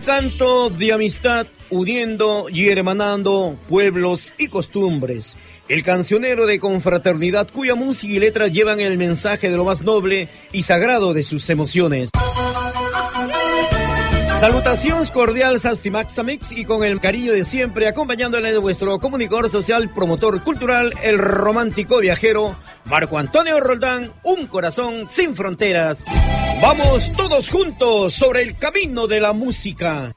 canto de amistad uniendo y hermanando pueblos y costumbres. El cancionero de confraternidad cuya música y letras llevan el mensaje de lo más noble y sagrado de sus emociones. Salutaciones cordiales Maxamix y con el cariño de siempre acompañándole de vuestro comunicador social, promotor cultural, el romántico viajero, Marco Antonio Roldán, un corazón sin fronteras. Vamos todos juntos sobre el camino de la música.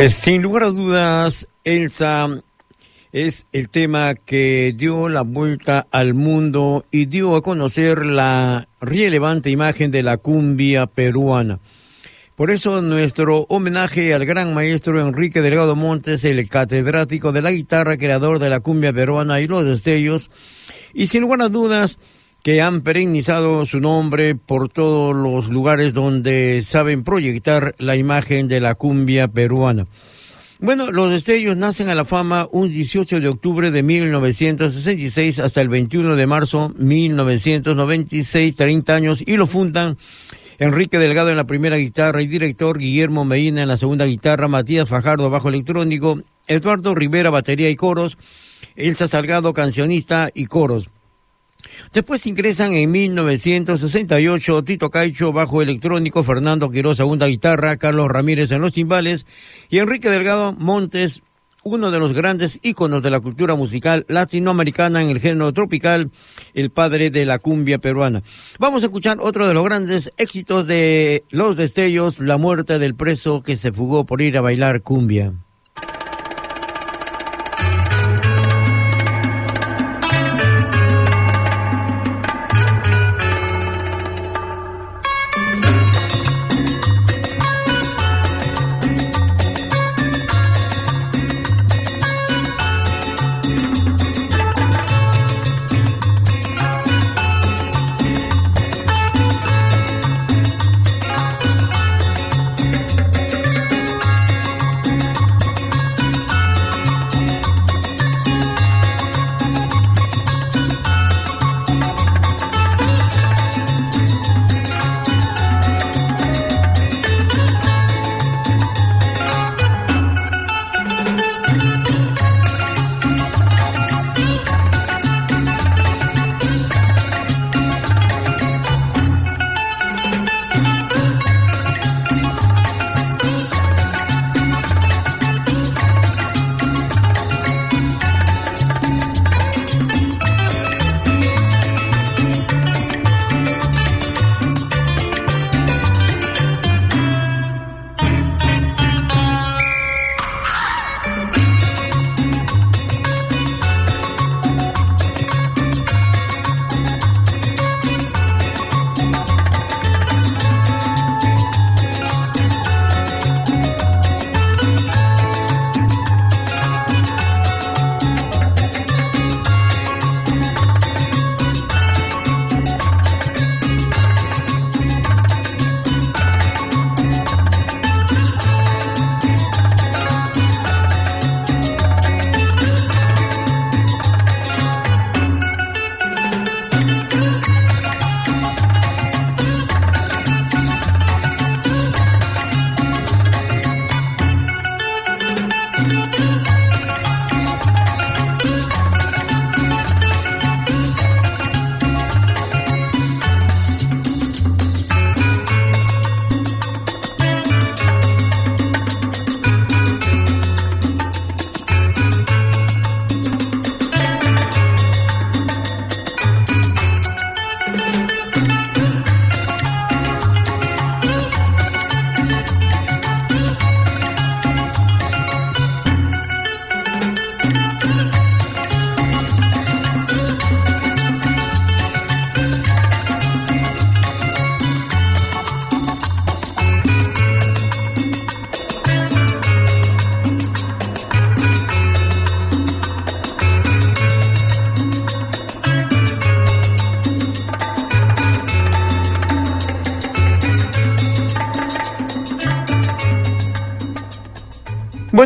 Pues, sin lugar a dudas, Elsa es el tema que dio la vuelta al mundo y dio a conocer la relevante imagen de la cumbia peruana. Por eso nuestro homenaje al gran maestro Enrique Delgado Montes, el catedrático de la guitarra, creador de la cumbia peruana y los destellos, y sin lugar a dudas que han perennizado su nombre por todos los lugares donde saben proyectar la imagen de la cumbia peruana. Bueno, los destellos nacen a la fama un 18 de octubre de 1966 hasta el 21 de marzo 1996, 30 años, y lo fundan Enrique Delgado en la primera guitarra y director, Guillermo Medina en la segunda guitarra, Matías Fajardo bajo electrónico, Eduardo Rivera batería y coros, Elsa Salgado cancionista y coros. Después ingresan en 1968 Tito Caicho, bajo electrónico, Fernando Quiroz, segunda guitarra, Carlos Ramírez en los timbales y Enrique Delgado Montes, uno de los grandes íconos de la cultura musical latinoamericana en el género tropical, el padre de la cumbia peruana. Vamos a escuchar otro de los grandes éxitos de Los Destellos, La muerte del preso que se fugó por ir a bailar cumbia.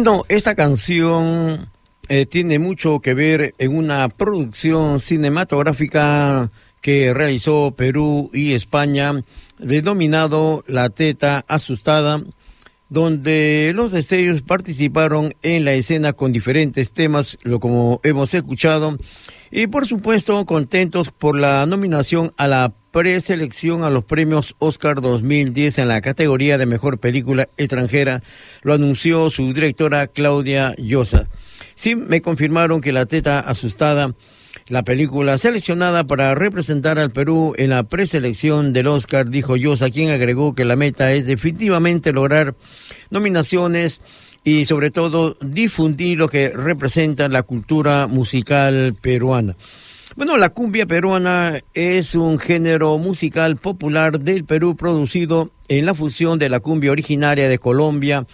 Bueno, esta canción eh, tiene mucho que ver en una producción cinematográfica que realizó Perú y España, denominado La Teta Asustada, donde los destellos participaron en la escena con diferentes temas, lo como hemos escuchado, y por supuesto contentos por la nominación a la preselección a los premios Oscar 2010 en la categoría de mejor película extranjera, lo anunció su directora Claudia Llosa. Sí, me confirmaron que La Teta Asustada, la película seleccionada para representar al Perú en la preselección del Oscar, dijo Llosa, quien agregó que la meta es definitivamente lograr nominaciones y sobre todo difundir lo que representa la cultura musical peruana. Bueno, la cumbia peruana es un género musical popular del Perú producido en la fusión de la cumbia originaria de Colombia,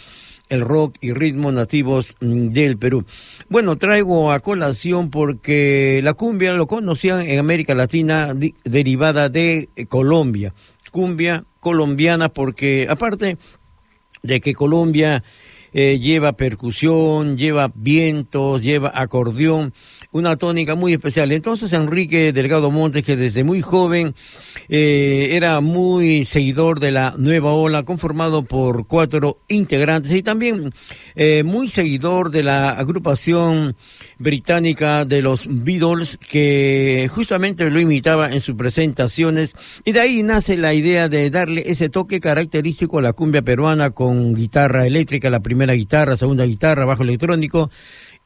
el rock y ritmos nativos mm, del Perú. Bueno, traigo a colación porque la cumbia lo conocían en América Latina derivada de Colombia. Cumbia colombiana porque aparte de que Colombia eh, lleva percusión, lleva vientos, lleva acordeón, una tónica muy especial. Entonces Enrique Delgado Montes, que desde muy joven eh, era muy seguidor de la nueva ola, conformado por cuatro integrantes, y también eh, muy seguidor de la agrupación británica de los Beatles, que justamente lo imitaba en sus presentaciones, y de ahí nace la idea de darle ese toque característico a la cumbia peruana con guitarra eléctrica, la primera guitarra, segunda guitarra, bajo electrónico,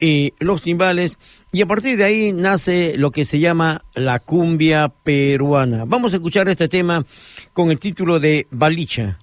y los timbales y a partir de ahí nace lo que se llama la cumbia peruana. Vamos a escuchar este tema con el título de Balicha.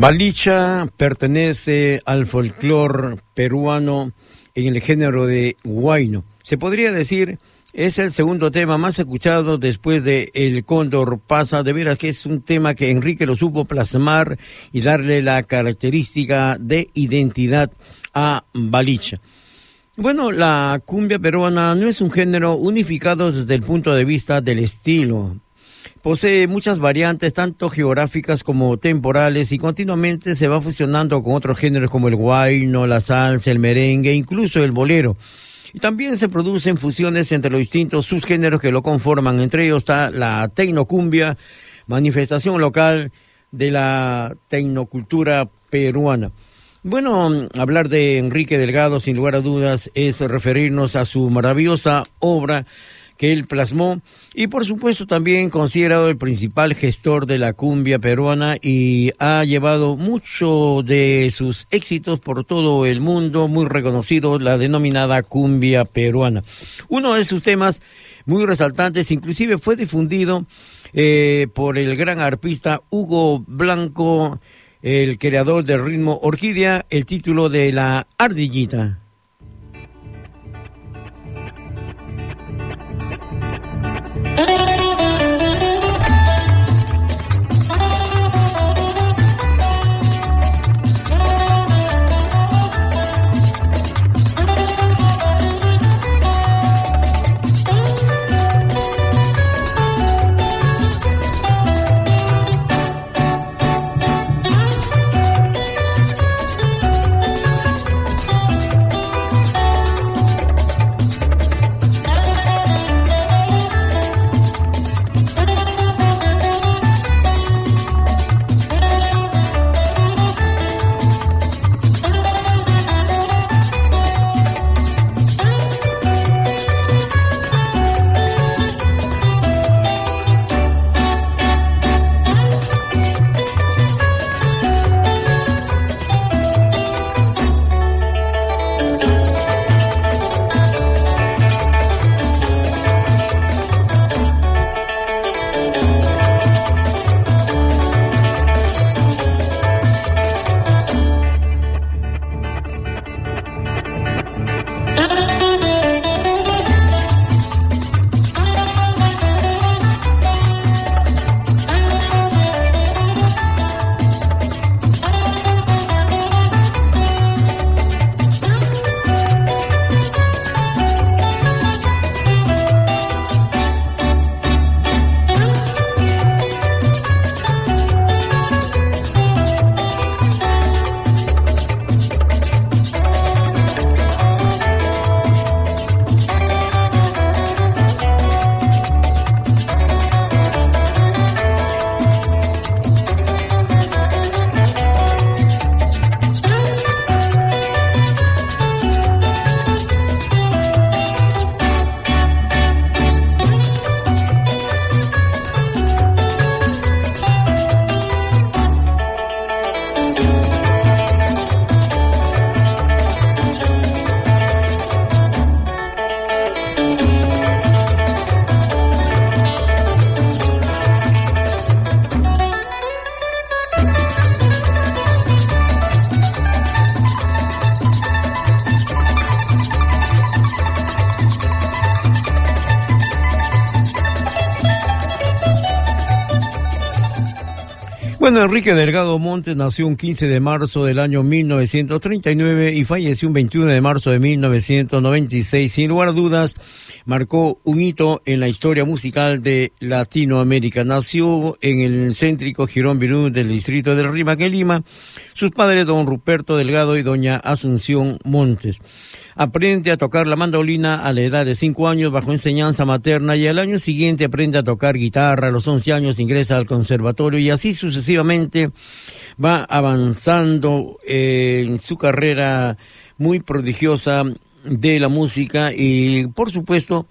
Balicha pertenece al folclore peruano en el género de huayno. Se podría decir es el segundo tema más escuchado después de El Cóndor pasa. De veras que es un tema que Enrique lo supo plasmar y darle la característica de identidad a Balicha. Bueno, la cumbia peruana no es un género unificado desde el punto de vista del estilo. Posee muchas variantes, tanto geográficas como temporales, y continuamente se va fusionando con otros géneros como el guayno, la salsa, el merengue, incluso el bolero. Y también se producen fusiones entre los distintos subgéneros que lo conforman. Entre ellos está la tecnocumbia, manifestación local de la tecnocultura peruana. Bueno, hablar de Enrique Delgado, sin lugar a dudas, es referirnos a su maravillosa obra que él plasmó y por supuesto también considerado el principal gestor de la cumbia peruana y ha llevado mucho de sus éxitos por todo el mundo, muy reconocido, la denominada cumbia peruana. Uno de sus temas muy resaltantes, inclusive fue difundido eh, por el gran arpista Hugo Blanco, el creador del ritmo Orquídea, el título de la ardillita. Bueno, Enrique Delgado Montes nació un 15 de marzo del año 1939 y falleció un 21 de marzo de 1996. Sin lugar a dudas, marcó un hito en la historia musical de Latinoamérica. Nació en el céntrico Girón Virú del distrito del Rimaque, Lima. Sus padres, don Ruperto Delgado y doña Asunción Montes. Aprende a tocar la mandolina a la edad de 5 años bajo enseñanza materna y al año siguiente aprende a tocar guitarra, a los 11 años ingresa al conservatorio y así sucesivamente va avanzando en su carrera muy prodigiosa de la música y por supuesto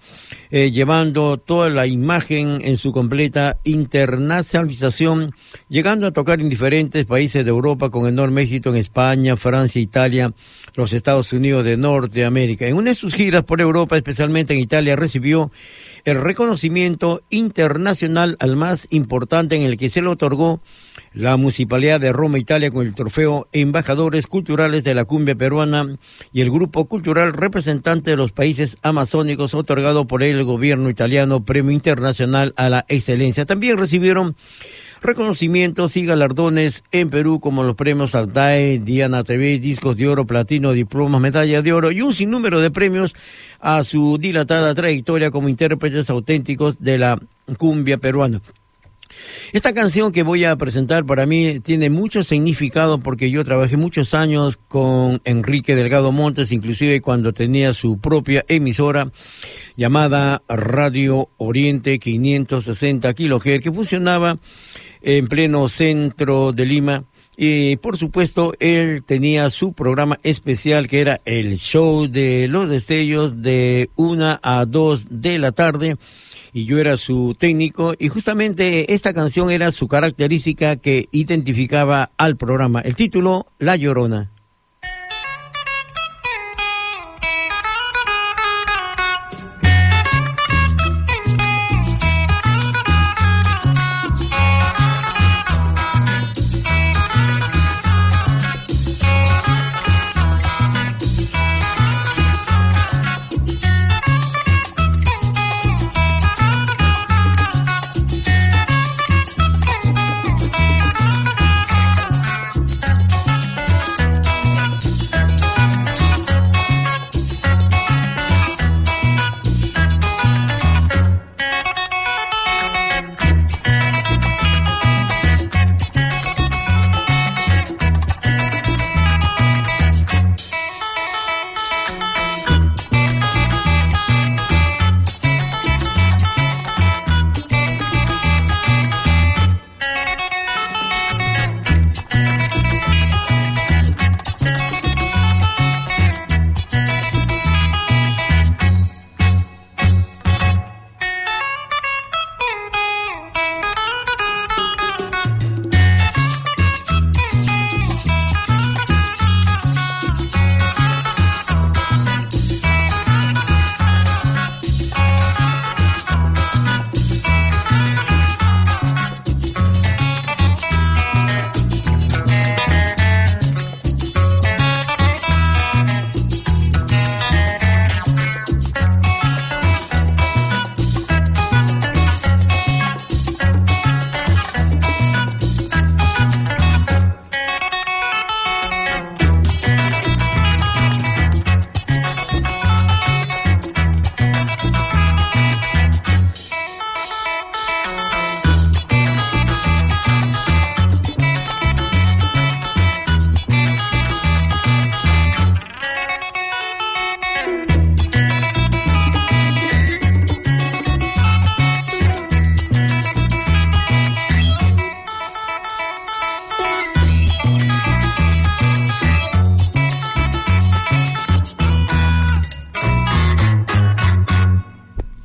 eh, llevando toda la imagen en su completa internacionalización, llegando a tocar en diferentes países de Europa con enorme éxito en España, Francia, Italia, los Estados Unidos de Norteamérica. En una de sus giras por Europa, especialmente en Italia, recibió el reconocimiento internacional al más importante en el que se le otorgó la Municipalidad de Roma, Italia, con el trofeo Embajadores Culturales de la Cumbia Peruana y el Grupo Cultural Representante de los Países Amazónicos, otorgado por el gobierno italiano Premio Internacional a la Excelencia. También recibieron reconocimientos y galardones en Perú como los premios Altae, Diana TV, Discos de Oro, Platino, Diplomas, Medalla de Oro y un sinnúmero de premios a su dilatada trayectoria como intérpretes auténticos de la cumbia peruana. Esta canción que voy a presentar para mí tiene mucho significado porque yo trabajé muchos años con Enrique Delgado Montes, inclusive cuando tenía su propia emisora llamada Radio Oriente 560 kHz, que funcionaba en pleno centro de Lima Y por supuesto, él tenía su programa especial que era el show de los destellos de una a dos de la tarde. Y yo era su técnico y justamente esta canción era su característica que identificaba al programa. El título, La Llorona.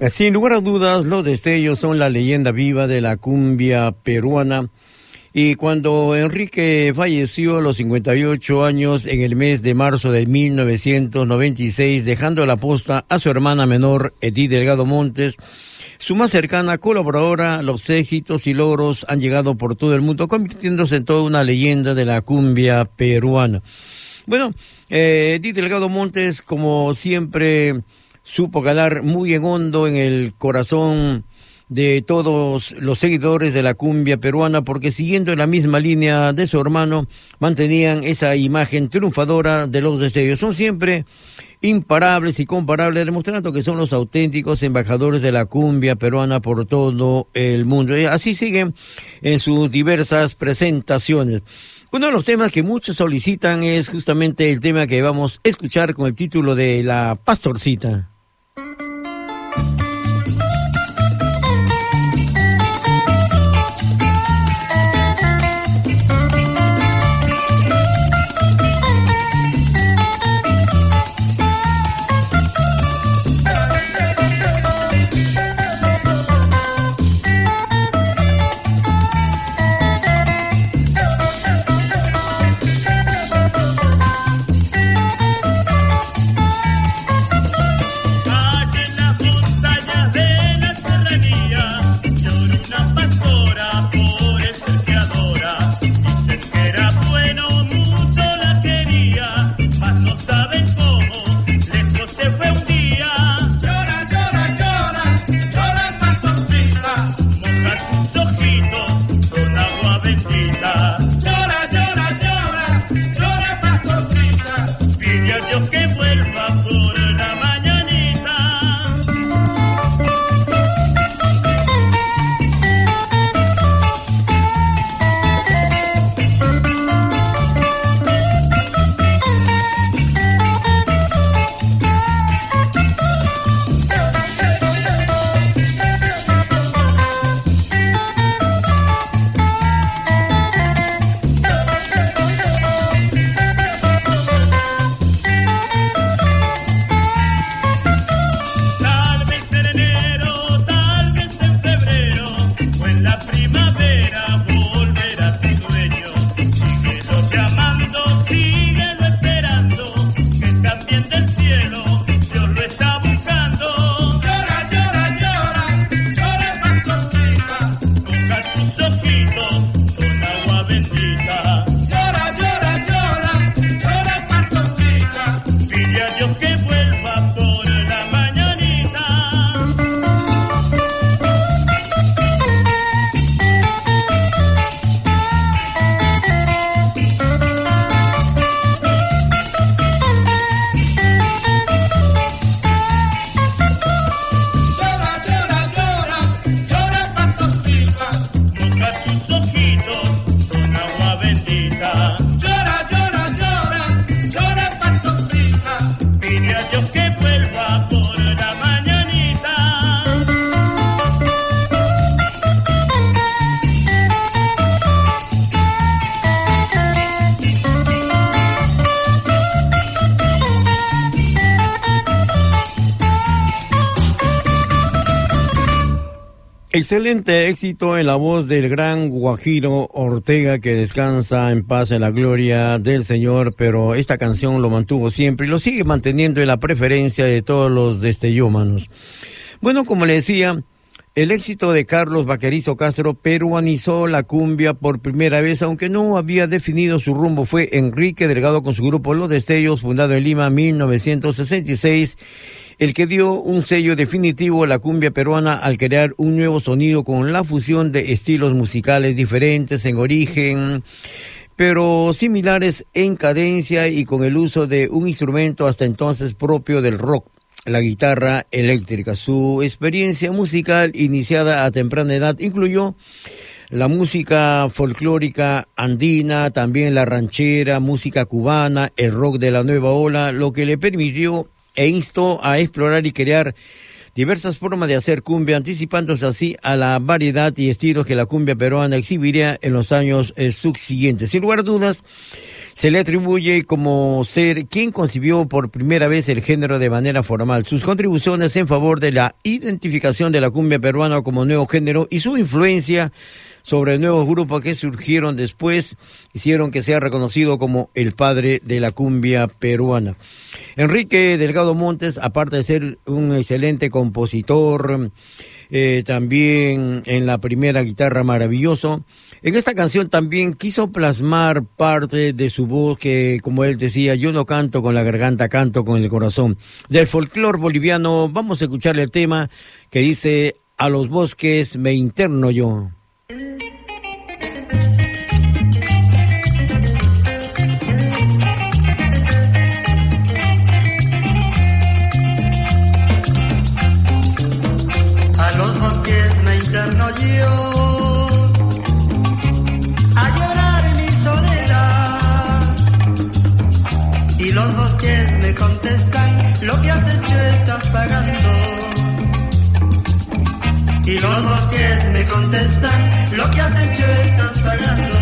Sin lugar a dudas, los destellos son la leyenda viva de la cumbia peruana. Y cuando Enrique falleció a los 58 años en el mes de marzo de 1996, dejando la posta a su hermana menor, Edith Delgado Montes, su más cercana colaboradora, los éxitos y logros han llegado por todo el mundo, convirtiéndose en toda una leyenda de la cumbia peruana. Bueno, eh, Edith Delgado Montes, como siempre, supo ganar muy en hondo en el corazón de todos los seguidores de la cumbia peruana porque siguiendo en la misma línea de su hermano mantenían esa imagen triunfadora de los deseos. Son siempre imparables y comparables, demostrando que son los auténticos embajadores de la cumbia peruana por todo el mundo. Así siguen en sus diversas presentaciones. Uno de los temas que muchos solicitan es justamente el tema que vamos a escuchar con el título de La Pastorcita. bendita. Excelente éxito en la voz del gran Guajiro Ortega que descansa en paz en la gloria del Señor, pero esta canción lo mantuvo siempre y lo sigue manteniendo en la preferencia de todos los destellómanos. Bueno, como le decía, el éxito de Carlos Vaquerizo Castro peruanizó la cumbia por primera vez, aunque no había definido su rumbo. Fue Enrique Delgado con su grupo Los Destellos, fundado en Lima en 1966 el que dio un sello definitivo a la cumbia peruana al crear un nuevo sonido con la fusión de estilos musicales diferentes en origen, pero similares en cadencia y con el uso de un instrumento hasta entonces propio del rock la guitarra eléctrica. Su experiencia musical iniciada a temprana edad incluyó la música folclórica andina, también la ranchera, música cubana, el rock de la nueva ola, lo que le permitió e instó a explorar y crear diversas formas de hacer cumbia, anticipándose así a la variedad y estilos que la cumbia peruana exhibiría en los años eh, subsiguientes. Sin lugar a dudas, se le atribuye como ser quien concibió por primera vez el género de manera formal. Sus contribuciones en favor de la identificación de la cumbia peruana como nuevo género y su influencia sobre nuevos grupos que surgieron después, hicieron que sea reconocido como el padre de la cumbia peruana. Enrique Delgado Montes, aparte de ser un excelente compositor, eh, también en la primera guitarra maravilloso, en esta canción también quiso plasmar parte de su voz que, como él decía, yo no canto con la garganta, canto con el corazón. Del folclore boliviano, vamos a escuchar el tema que dice, a los bosques me interno yo. Me lo que has hecho estás pagando.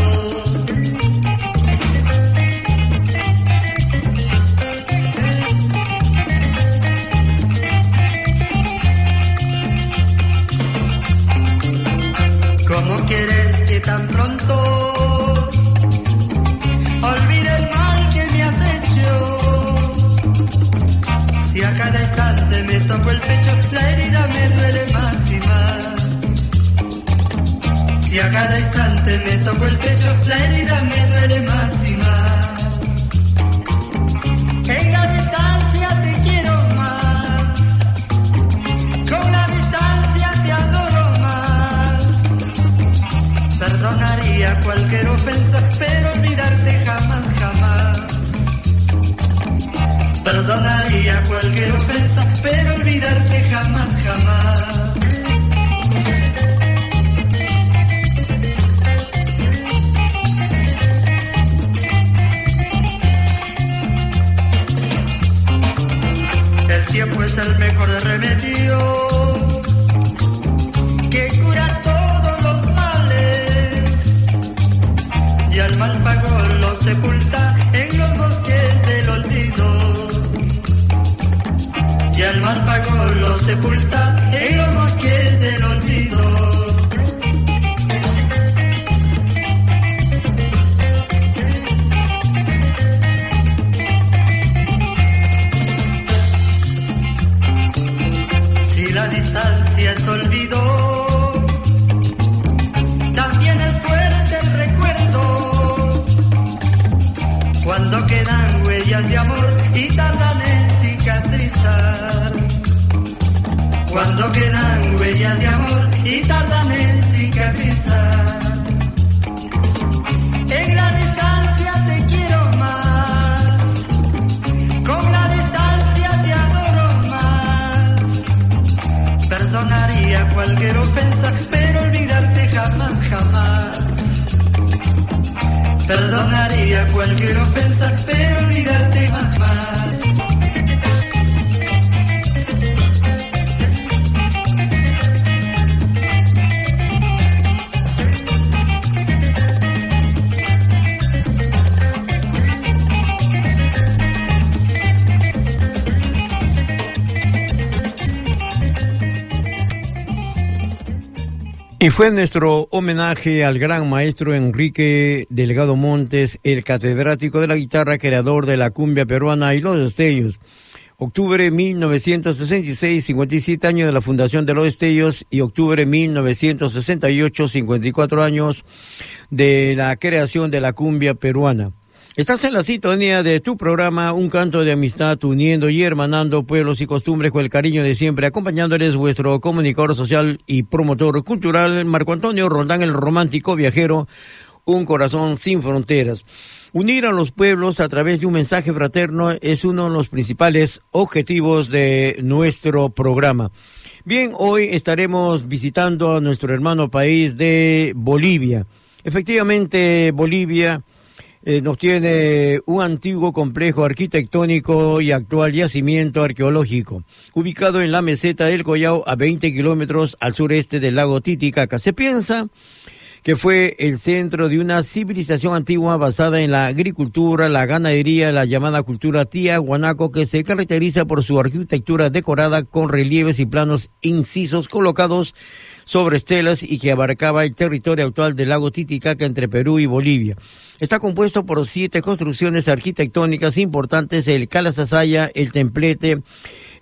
¿Cómo quieres que tan pronto cada instante me toco el pecho, la herida Si a cada instante me toco el pecho, la herida me duele más y más. En la distancia te quiero más, con la distancia te adoro más. Perdonaría cualquier ofensa, pero olvidarte jamás, jamás. Perdonaría cualquier ofensa, pero olvidarte jamás, jamás. Es el mejor remedio fue nuestro homenaje al gran maestro Enrique Delgado Montes, el catedrático de la guitarra, creador de la cumbia peruana y los destellos. Octubre 1966, 57 años de la fundación de los destellos y octubre 1968, 54 años de la creación de la cumbia peruana. Estás en la sintonía de tu programa Un canto de amistad, uniendo y hermanando pueblos y costumbres con el cariño de siempre, acompañándoles vuestro comunicador social y promotor cultural, Marco Antonio Roldán, el romántico viajero, un corazón sin fronteras. Unir a los pueblos a través de un mensaje fraterno es uno de los principales objetivos de nuestro programa. Bien, hoy estaremos visitando a nuestro hermano país de Bolivia. Efectivamente, Bolivia eh, nos tiene un antiguo complejo arquitectónico y actual yacimiento arqueológico, ubicado en la meseta del Collao a 20 kilómetros al sureste del lago Titicaca. Se piensa que fue el centro de una civilización antigua basada en la agricultura, la ganadería, la llamada cultura tía guanaco, que se caracteriza por su arquitectura decorada con relieves y planos incisos colocados sobre estelas y que abarcaba el territorio actual del lago Titicaca entre Perú y Bolivia. Está compuesto por siete construcciones arquitectónicas importantes, el Calasasaya, el Templete,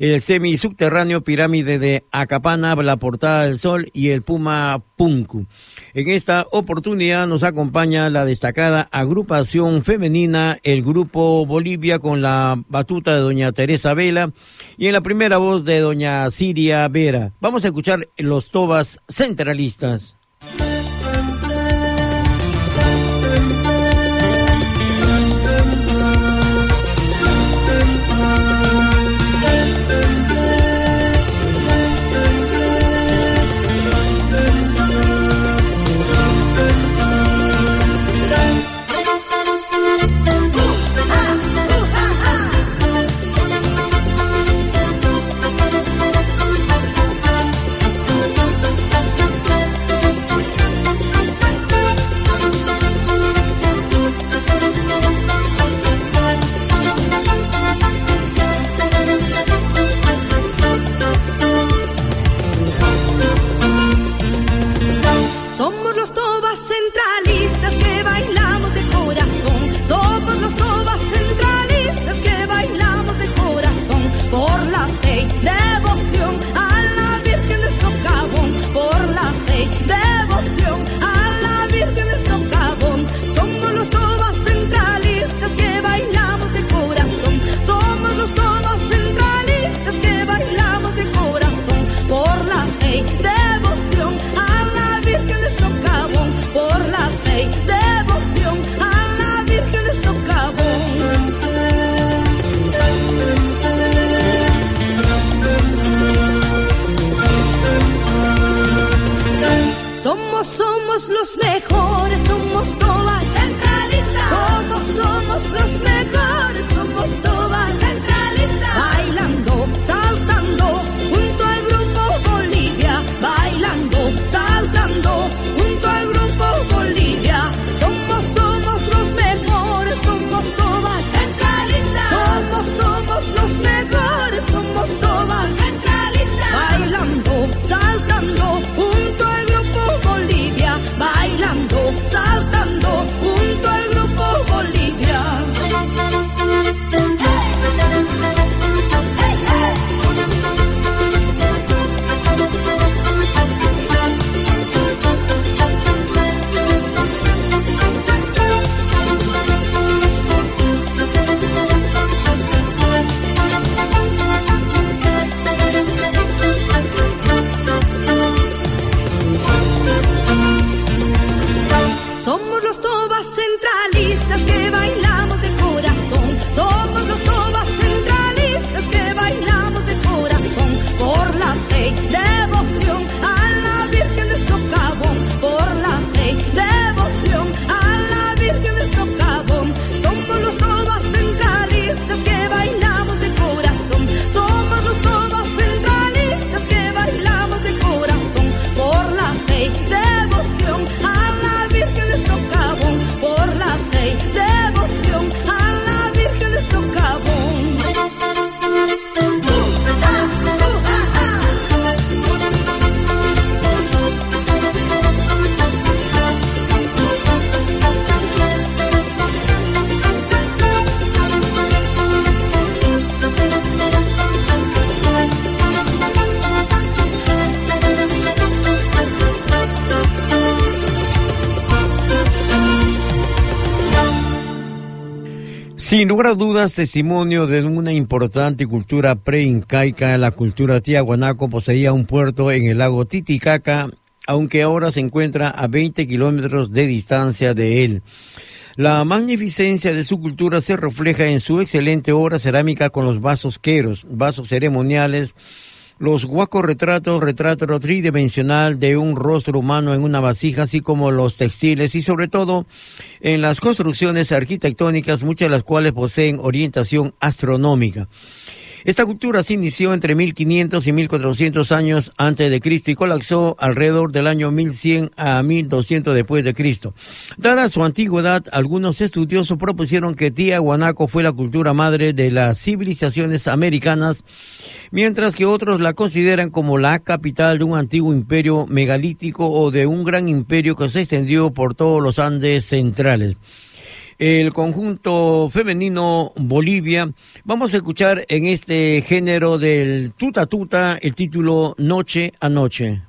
el semisubterráneo pirámide de Acapana, la Portada del Sol y el Puma Punku. En esta oportunidad nos acompaña la destacada agrupación femenina, el Grupo Bolivia, con la batuta de doña Teresa Vela y en la primera voz de doña Siria Vera. Vamos a escuchar los tobas centralistas. Sin lugar a dudas, testimonio de una importante cultura pre-incaica, la cultura tiahuanaco poseía un puerto en el lago Titicaca, aunque ahora se encuentra a 20 kilómetros de distancia de él. La magnificencia de su cultura se refleja en su excelente obra cerámica con los vasos queros, vasos ceremoniales, los guacos retratos, retrato tridimensional de un rostro humano en una vasija, así como los textiles y sobre todo en las construcciones arquitectónicas, muchas de las cuales poseen orientación astronómica. Esta cultura se inició entre 1500 y 1400 años antes de Cristo y colapsó alrededor del año 1100 a 1200 después de Cristo. Dada su antigüedad, algunos estudiosos propusieron que Tiahuanaco fue la cultura madre de las civilizaciones americanas, mientras que otros la consideran como la capital de un antiguo imperio megalítico o de un gran imperio que se extendió por todos los Andes centrales el conjunto femenino Bolivia. Vamos a escuchar en este género del tuta tuta el título Noche a Noche.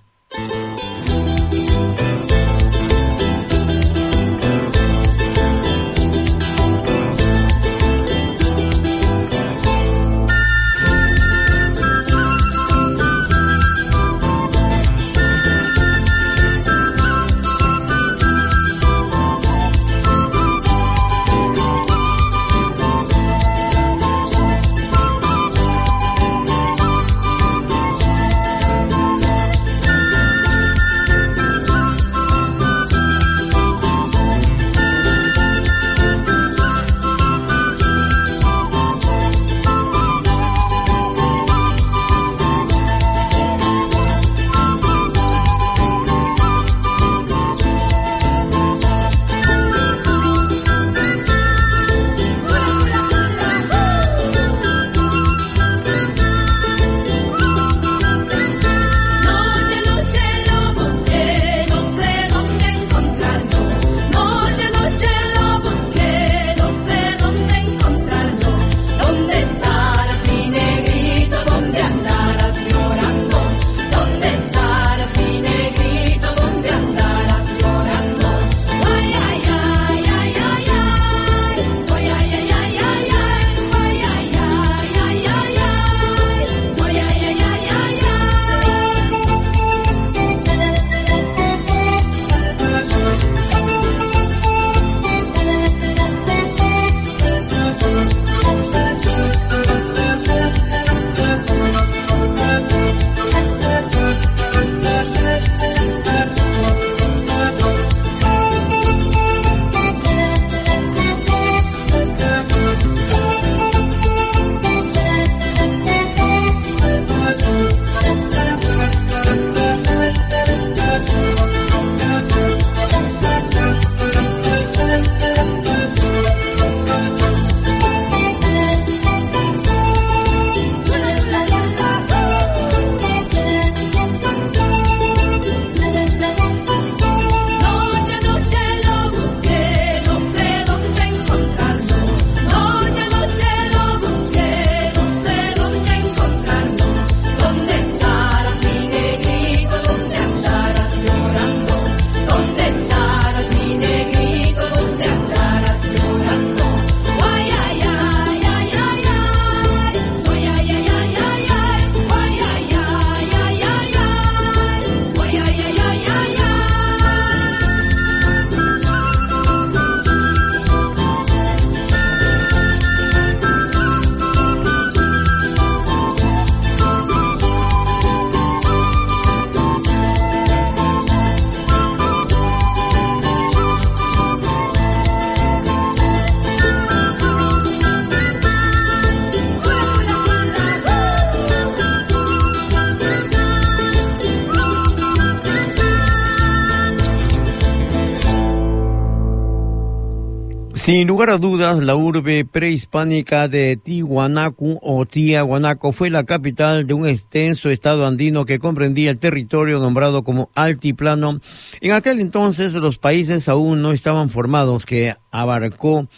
Sin lugar a dudas, la urbe prehispánica de Tiwanaku o Tiahuanaco fue la capital de un extenso estado andino que comprendía el territorio nombrado como Altiplano. En aquel entonces los países aún no estaban formados, que abarcó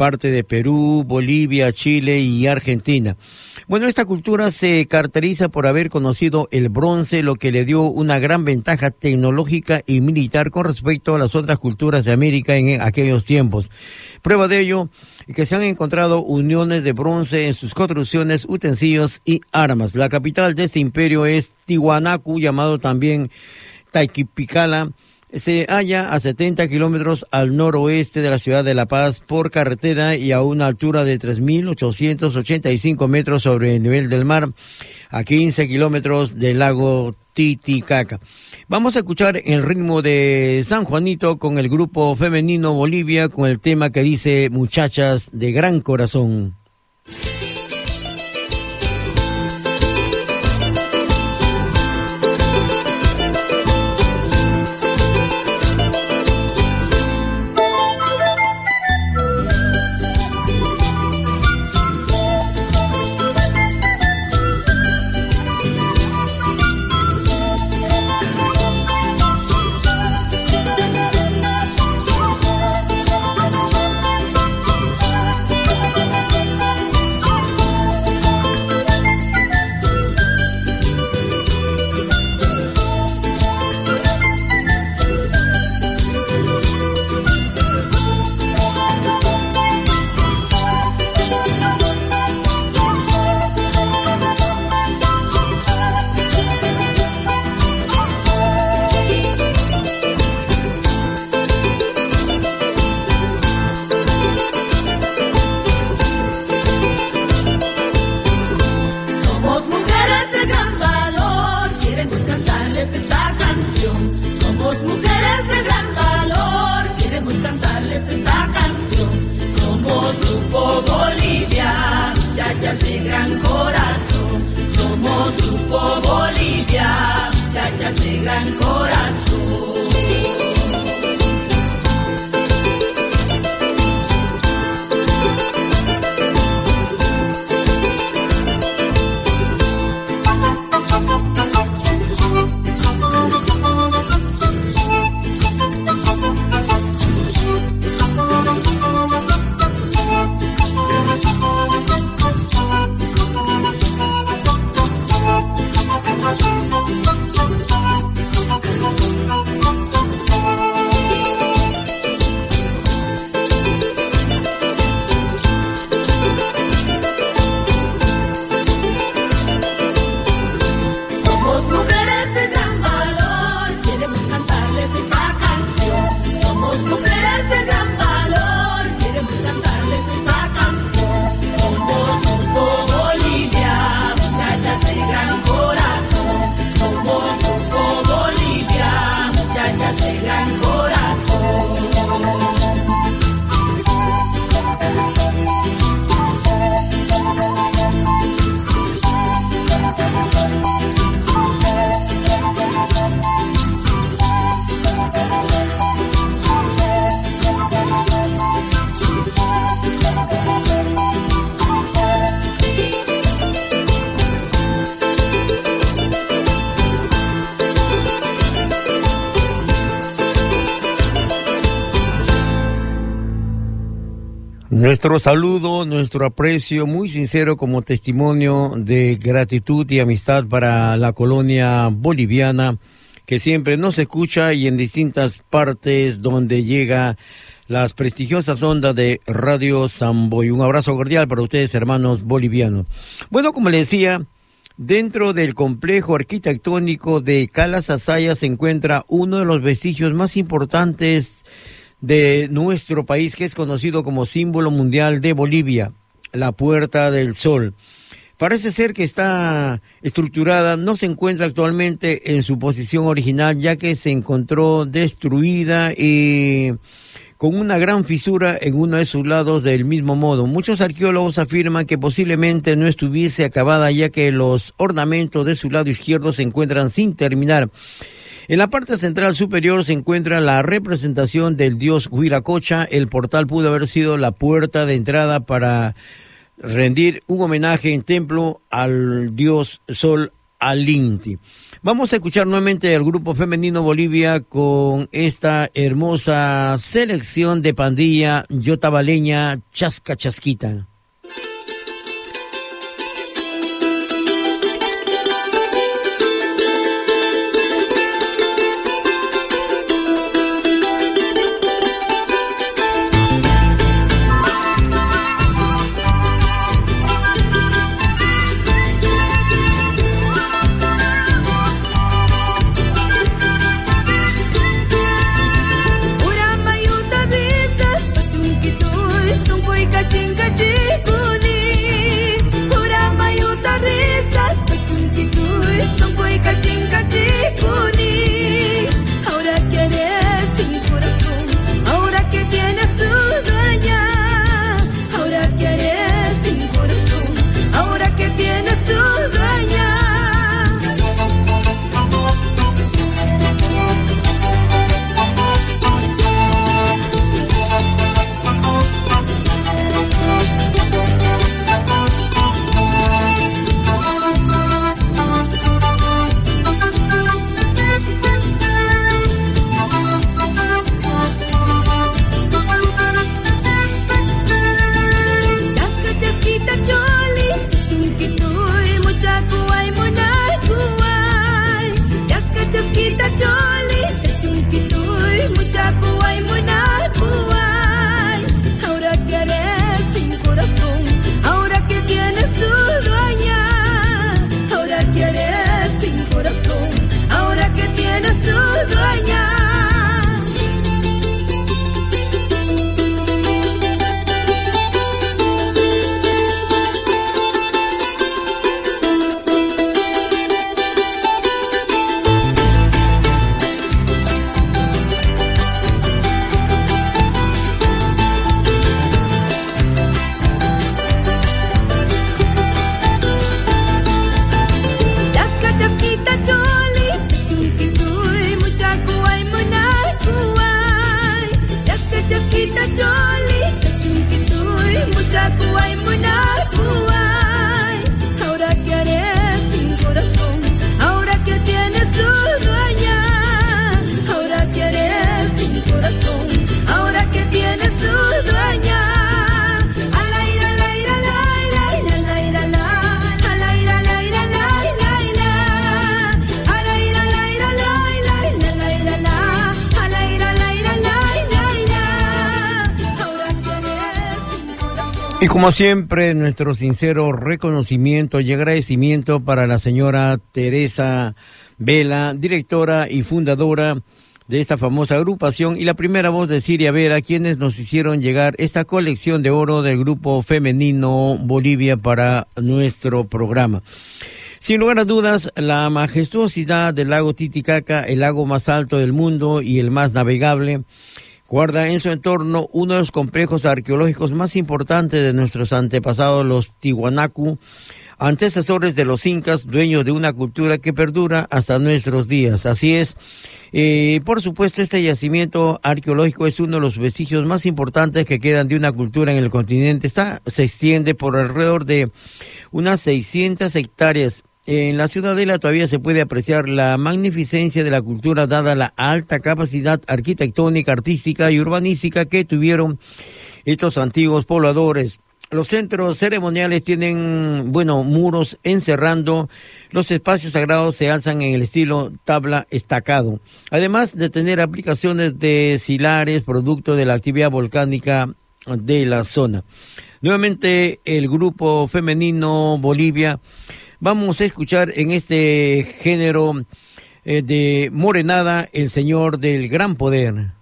parte de Perú, Bolivia, Chile y Argentina. Bueno, esta cultura se caracteriza por haber conocido el bronce, lo que le dio una gran ventaja tecnológica y militar con respecto a las otras culturas de América en aquellos tiempos. Prueba de ello que se han encontrado uniones de bronce en sus construcciones, utensilios y armas. La capital de este imperio es Tiwanaku, llamado también Taiquipicala, se halla a 70 kilómetros al noroeste de la ciudad de La Paz por carretera y a una altura de 3.885 metros sobre el nivel del mar, a 15 kilómetros del lago Titicaca. Vamos a escuchar el ritmo de San Juanito con el grupo femenino Bolivia con el tema que dice Muchachas de Gran Corazón. Nuestro saludo, nuestro aprecio muy sincero como testimonio de gratitud y amistad para la colonia boliviana que siempre nos escucha y en distintas partes donde llega las prestigiosas ondas de Radio Samboy. Un abrazo cordial para ustedes, hermanos bolivianos. Bueno, como les decía, dentro del complejo arquitectónico de Calasasaya se encuentra uno de los vestigios más importantes de nuestro país que es conocido como símbolo mundial de Bolivia, la Puerta del Sol. Parece ser que está estructurada, no se encuentra actualmente en su posición original ya que se encontró destruida y con una gran fisura en uno de sus lados del mismo modo. Muchos arqueólogos afirman que posiblemente no estuviese acabada ya que los ornamentos de su lado izquierdo se encuentran sin terminar en la parte central superior se encuentra la representación del dios Huiracocha. El portal pudo haber sido la puerta de entrada para rendir un homenaje en templo al dios Sol Alinti. Vamos a escuchar nuevamente al grupo femenino Bolivia con esta hermosa selección de pandilla yotabaleña Chasca Chasquita. Como siempre, nuestro sincero reconocimiento y agradecimiento para la señora Teresa Vela, directora y fundadora de esta famosa agrupación y la primera voz de Siria Vera, quienes nos hicieron llegar esta colección de oro del grupo femenino Bolivia para nuestro programa. Sin lugar a dudas, la majestuosidad del lago Titicaca, el lago más alto del mundo y el más navegable, guarda en su entorno uno de los complejos arqueológicos más importantes de nuestros antepasados, los Tiwanaku, antecesores de los incas, dueños de una cultura que perdura hasta nuestros días. Así es. Eh, por supuesto, este yacimiento arqueológico es uno de los vestigios más importantes que quedan de una cultura en el continente. Está, se extiende por alrededor de unas 600 hectáreas en la ciudadela todavía se puede apreciar la magnificencia de la cultura dada la alta capacidad arquitectónica, artística y urbanística que tuvieron estos antiguos pobladores. Los centros ceremoniales tienen, bueno, muros encerrando. Los espacios sagrados se alzan en el estilo tabla estacado. Además de tener aplicaciones de silares, producto de la actividad volcánica de la zona. Nuevamente, el grupo femenino Bolivia Vamos a escuchar en este género eh, de Morenada, el Señor del Gran Poder.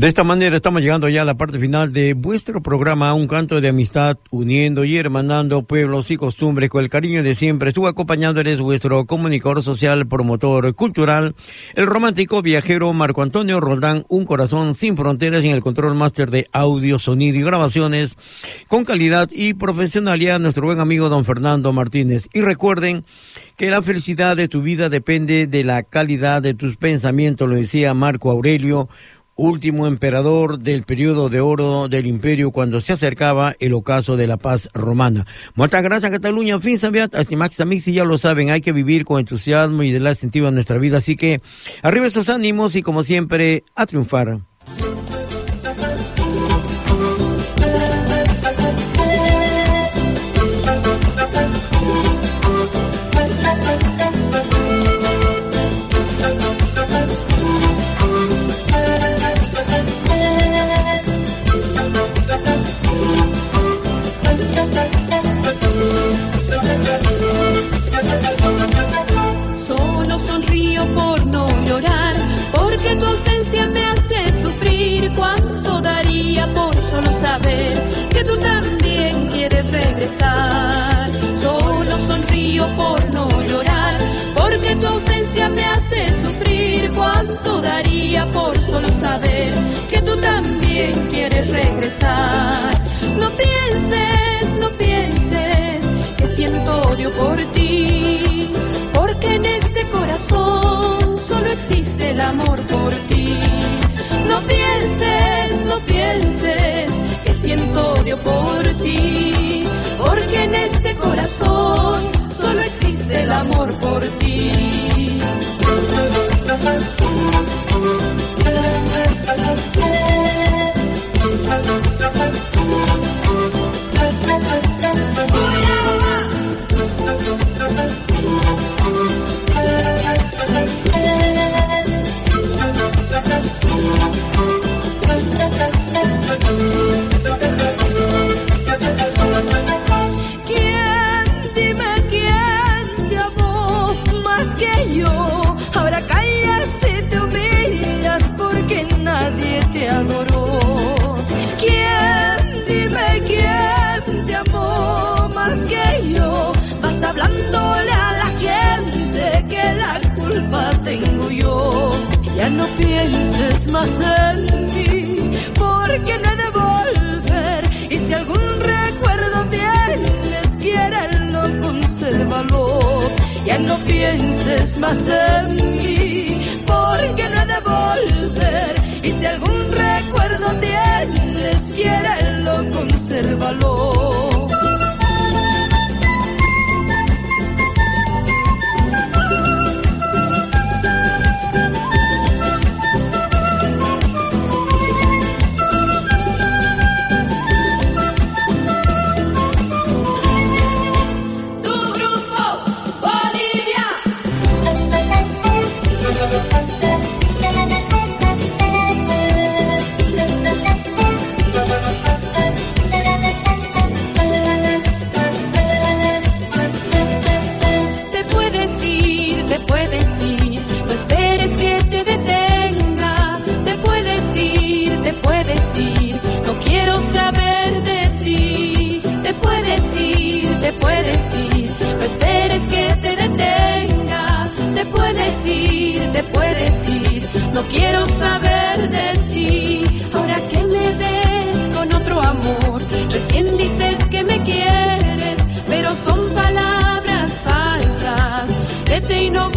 De esta manera estamos llegando ya a la parte final de vuestro programa, un canto de amistad uniendo y hermanando pueblos y costumbres con el cariño de siempre. Estuvo acompañándoles vuestro comunicador social, promotor cultural, el romántico viajero Marco Antonio Roldán, un corazón sin fronteras en el control máster de audio, sonido y grabaciones con calidad y profesionalidad, nuestro buen amigo don Fernando Martínez. Y recuerden que la felicidad de tu vida depende de la calidad de tus pensamientos, lo decía Marco Aurelio, último emperador del periodo de oro del imperio cuando se acercaba el ocaso de la paz romana. Muchas gracias Cataluña, fin sabiat, estimax amigos, y ya lo saben, hay que vivir con entusiasmo y de la sentido en nuestra vida, así que arriba esos ánimos y como siempre, a triunfar. Que tú también quieres regresar? No pienses, no pienses que siento odio por ti, porque en este corazón solo existe el amor por ti. No pienses, no pienses que siento odio por ti, quiero saber de ti. Ahora que me ves con otro amor, recién dices que me quieres, pero son palabras falsas. Vete y no